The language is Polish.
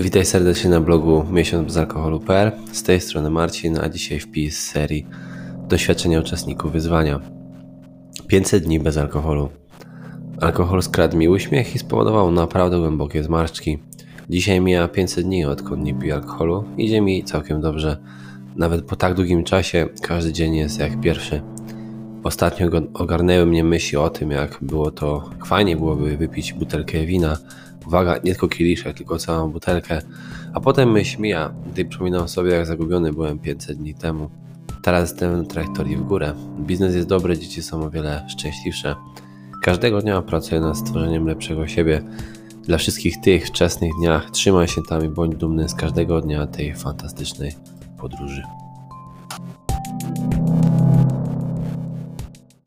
Witaj serdecznie na blogu miesiąc bez alkoholu.pl. Z tej strony Marcin, a dzisiaj wpis z serii Doświadczenia uczestników wyzwania. 500 dni bez alkoholu. Alkohol skradł mi uśmiech i spowodował naprawdę głębokie zmarszczki. Dzisiaj mija 500 dni, odkąd nie piję alkoholu. Idzie mi całkiem dobrze. Nawet po tak długim czasie każdy dzień jest jak pierwszy. Ostatnio ogarnęły mnie myśli o tym, jak było to, fajnie byłoby wypić butelkę wina. Uwaga, nie tylko kieliszek, tylko całą butelkę. A potem myśl gdy przypominam sobie, jak zagubiony byłem 500 dni temu. Teraz jestem w trajektorii w górę. Biznes jest dobry, dzieci są o wiele szczęśliwsze. Każdego dnia pracuję nad stworzeniem lepszego siebie. Dla wszystkich tych wczesnych dniach trzymaj się tam i bądź dumny z każdego dnia tej fantastycznej podróży.